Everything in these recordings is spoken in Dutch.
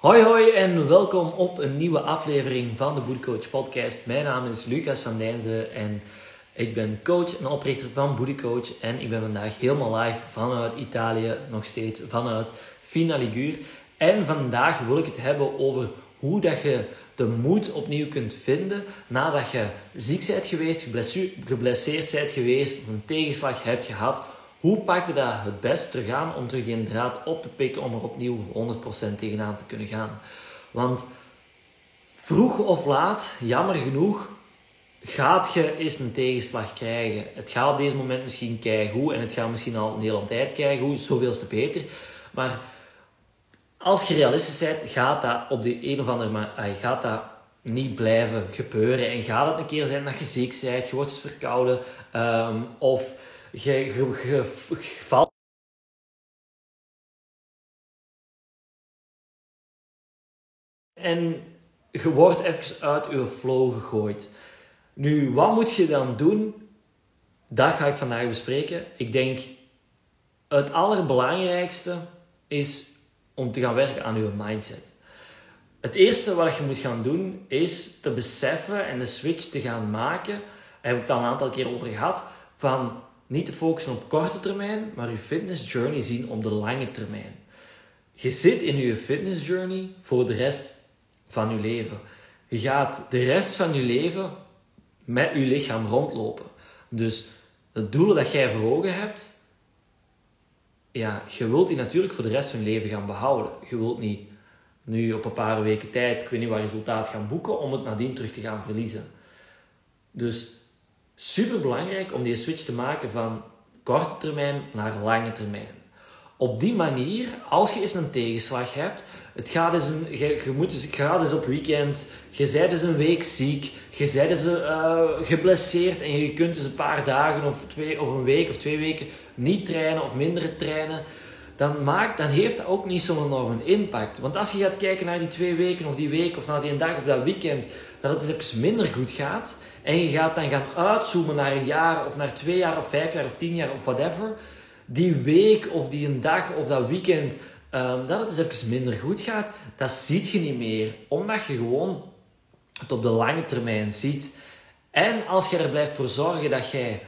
Hoi hoi en welkom op een nieuwe aflevering van de Bodycoach podcast. Mijn naam is Lucas van Dijnzen en ik ben coach en oprichter van Bodycoach. En ik ben vandaag helemaal live vanuit Italië, nog steeds vanuit Finaliguur. En vandaag wil ik het hebben over hoe dat je de moed opnieuw kunt vinden nadat je ziek bent geweest, geblesseerd bent geweest, of een tegenslag hebt gehad hoe pak je dat het best terug aan om terug die draad op te pikken om er opnieuw 100% tegenaan te kunnen gaan? Want vroeg of laat, jammer genoeg, gaat je eens een tegenslag krijgen. Het gaat op deze moment misschien keigoed en het gaat misschien al een hele tijd keigoed, zoveel te beter. Maar als je realistisch bent, gaat dat op de een of andere manier gaat dat niet blijven gebeuren. En gaat het een keer zijn dat je ziek bent, je wordt verkouden um, of je, valt. En je wordt even uit je flow gegooid. Nu, wat moet je dan doen? Dat ga ik vandaag bespreken. Ik denk, het allerbelangrijkste is om te gaan werken aan je mindset. Het eerste wat je moet gaan doen, is te beseffen en de switch te gaan maken. Daar heb ik het al een aantal keer over gehad. Van niet te focussen op korte termijn, maar je fitness journey zien op de lange termijn. Je zit in je fitness journey voor de rest van je leven. Je gaat de rest van je leven met je lichaam rondlopen. Dus het doel dat jij voor ogen hebt, ja, je wilt die natuurlijk voor de rest van je leven gaan behouden. Je wilt niet nu op een paar weken tijd, ik weet niet wat resultaat gaan boeken, om het nadien terug te gaan verliezen. Dus super belangrijk om die switch te maken van korte termijn naar lange termijn. Op die manier, als je eens een tegenslag hebt, het gaat eens een, je, moet dus, gaat eens op weekend, je bent dus een week ziek, je bent dus geblesseerd en je kunt dus een paar dagen of, twee, of een week of twee weken niet trainen of minder trainen, dan, maakt, dan heeft dat ook niet zo'n enorme impact. Want als je gaat kijken naar die twee weken of die week of naar die dag of dat weekend, dat het eens even minder goed gaat, en je gaat dan gaan uitzoomen naar een jaar of naar twee jaar of vijf jaar of tien jaar of whatever, die week of die een dag of dat weekend, um, dat het eens even minder goed gaat, dat ziet je niet meer. Omdat je gewoon het op de lange termijn ziet. En als je er blijft voor zorgen dat jij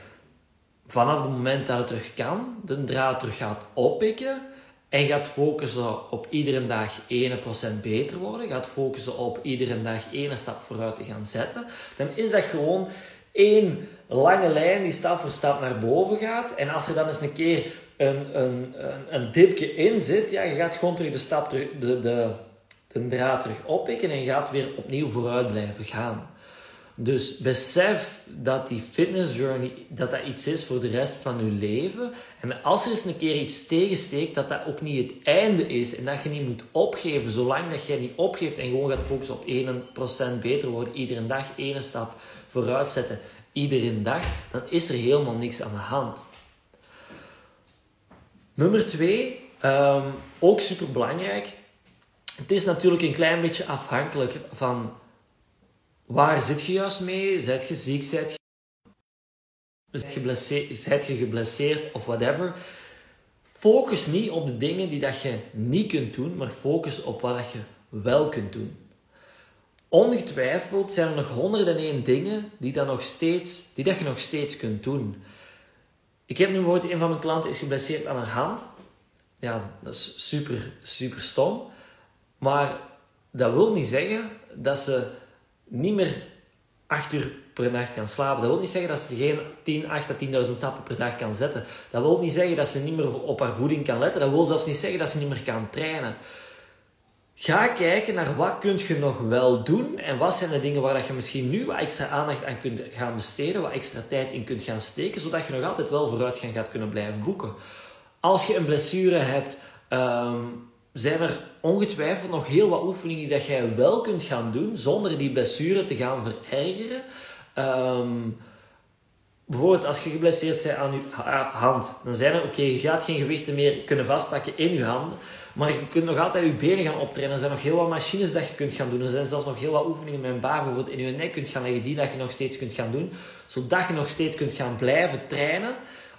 vanaf het moment dat het terug kan, de draad terug gaat oppikken, en gaat focussen op iedere dag 1% beter worden, gaat focussen op iedere dag één stap vooruit te gaan zetten, dan is dat gewoon één lange lijn die stap voor stap naar boven gaat. En als er dan eens een keer een, een, een, een dipje in zit, ja, je gaat gewoon terug de stap de, de, de draad terug oppikken en je gaat weer opnieuw vooruit blijven gaan. Dus besef dat die fitness journey dat dat iets is voor de rest van je leven. En als er eens een keer iets tegensteekt, dat dat ook niet het einde is. En dat je niet moet opgeven. Zolang dat je niet opgeeft en gewoon gaat focussen op 1% beter worden, iedere dag één stap vooruit zetten, iedere dag, dan is er helemaal niks aan de hand. Nummer 2, um, ook super belangrijk. Het is natuurlijk een klein beetje afhankelijk van Waar zit je juist mee? Zet je ziek? Zet je, zet je, geblesseerd, je geblesseerd of whatever? Focus niet op de dingen die dat je niet kunt doen, maar focus op wat dat je wel kunt doen. Ongetwijfeld zijn er nog honderden en één dingen die, dat nog steeds, die dat je nog steeds kunt doen. Ik heb nu bijvoorbeeld een van mijn klanten is geblesseerd aan haar hand. Ja, dat is super, super stom. Maar dat wil niet zeggen dat ze niet meer 8 uur per nacht kan slapen. Dat wil niet zeggen dat ze geen 10, 8 à 10.000 stappen per dag kan zetten. Dat wil niet zeggen dat ze niet meer op haar voeding kan letten. Dat wil zelfs niet zeggen dat ze niet meer kan trainen. Ga kijken naar wat kun je nog wel doen en wat zijn de dingen waar je misschien nu wat extra aandacht aan kunt gaan besteden, wat extra tijd in kunt gaan steken, zodat je nog altijd wel vooruitgang gaat kunnen blijven boeken. Als je een blessure hebt, um, zijn er ongetwijfeld nog heel wat oefeningen dat jij wel kunt gaan doen zonder die blessure te gaan verergeren. Um, bijvoorbeeld als je geblesseerd bent aan je hand, dan zijn er, oké, je gaat geen gewichten meer kunnen vastpakken in je handen, maar je kunt nog altijd je benen gaan optrainen. Er zijn nog heel wat machines dat je kunt gaan doen. Er zijn zelfs nog heel wat oefeningen met een baar bijvoorbeeld in je nek kunt gaan leggen, die dat je nog steeds kunt gaan doen, zodat je nog steeds kunt gaan blijven trainen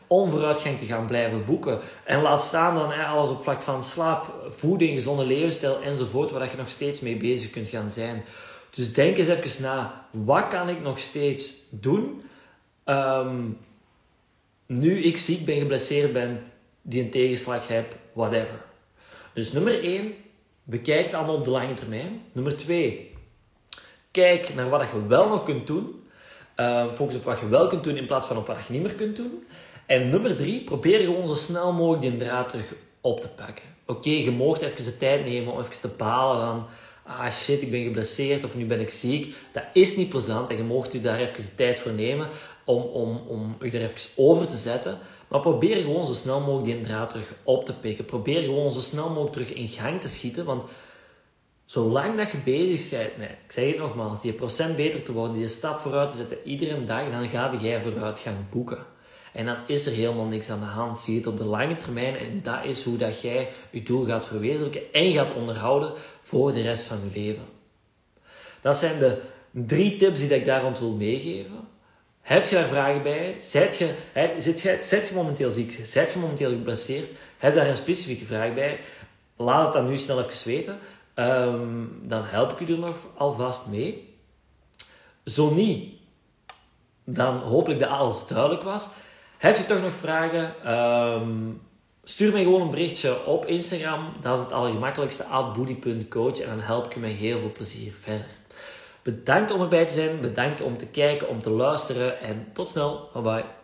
onvooruitgang te gaan blijven boeken. En laat staan dan alles op vlak van slaap, voeding, gezonde levensstijl enzovoort, waar je nog steeds mee bezig kunt gaan zijn. Dus denk eens even na, wat kan ik nog steeds doen ehm, nu ik ziek ben, geblesseerd ben, die een tegenslag heb, whatever. Dus nummer 1, bekijk het allemaal op de lange termijn. Nummer 2, kijk naar wat je wel nog kunt doen. Uh, focus op wat je wel kunt doen in plaats van op wat je niet meer kunt doen. En nummer 3, probeer gewoon zo snel mogelijk die draad terug op te pakken. Oké, je mocht even de tijd nemen om even te balen van ah shit, ik ben geblesseerd of nu ben ik ziek. Dat is niet plezant en je mocht u daar even de tijd voor nemen om, om, om u er even over te zetten. Maar probeer gewoon zo snel mogelijk die draad terug op te pikken. Probeer gewoon zo snel mogelijk terug in gang te schieten. Want zolang dat je bezig bent met, ik zeg het nogmaals, die procent beter te worden, die stap vooruit te zetten, iedere dag, dan ga jij vooruit gaan boeken. En dan is er helemaal niks aan de hand. Zie het op de lange termijn en dat is hoe dat jij je doel gaat verwezenlijken en gaat onderhouden voor de rest van je leven. Dat zijn de drie tips die ik daar rond wil meegeven. Heb je daar vragen bij? Zet je, zit je, zit je momenteel ziek? Zet je momenteel geblesseerd? Heb daar een specifieke vraag bij? Laat het dan nu snel even weten. Um, dan help ik je er nog alvast mee. Zo niet, dan hoop ik dat alles duidelijk was. Heb je toch nog vragen? Um, stuur mij gewoon een berichtje op Instagram. Dat is het allergemakkelijkste, atboody.coach. En dan help ik je met heel veel plezier verder. Bedankt om erbij te zijn. Bedankt om te kijken, om te luisteren. En tot snel. Bye bye.